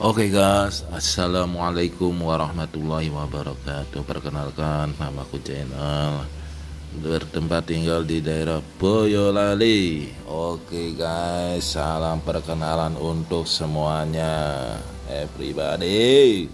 Oke guys, Assalamualaikum warahmatullahi wabarakatuh. Perkenalkan, nama aku channel Bertempat tinggal di daerah Boyolali. Oke guys, salam perkenalan untuk semuanya. Eh, Everybody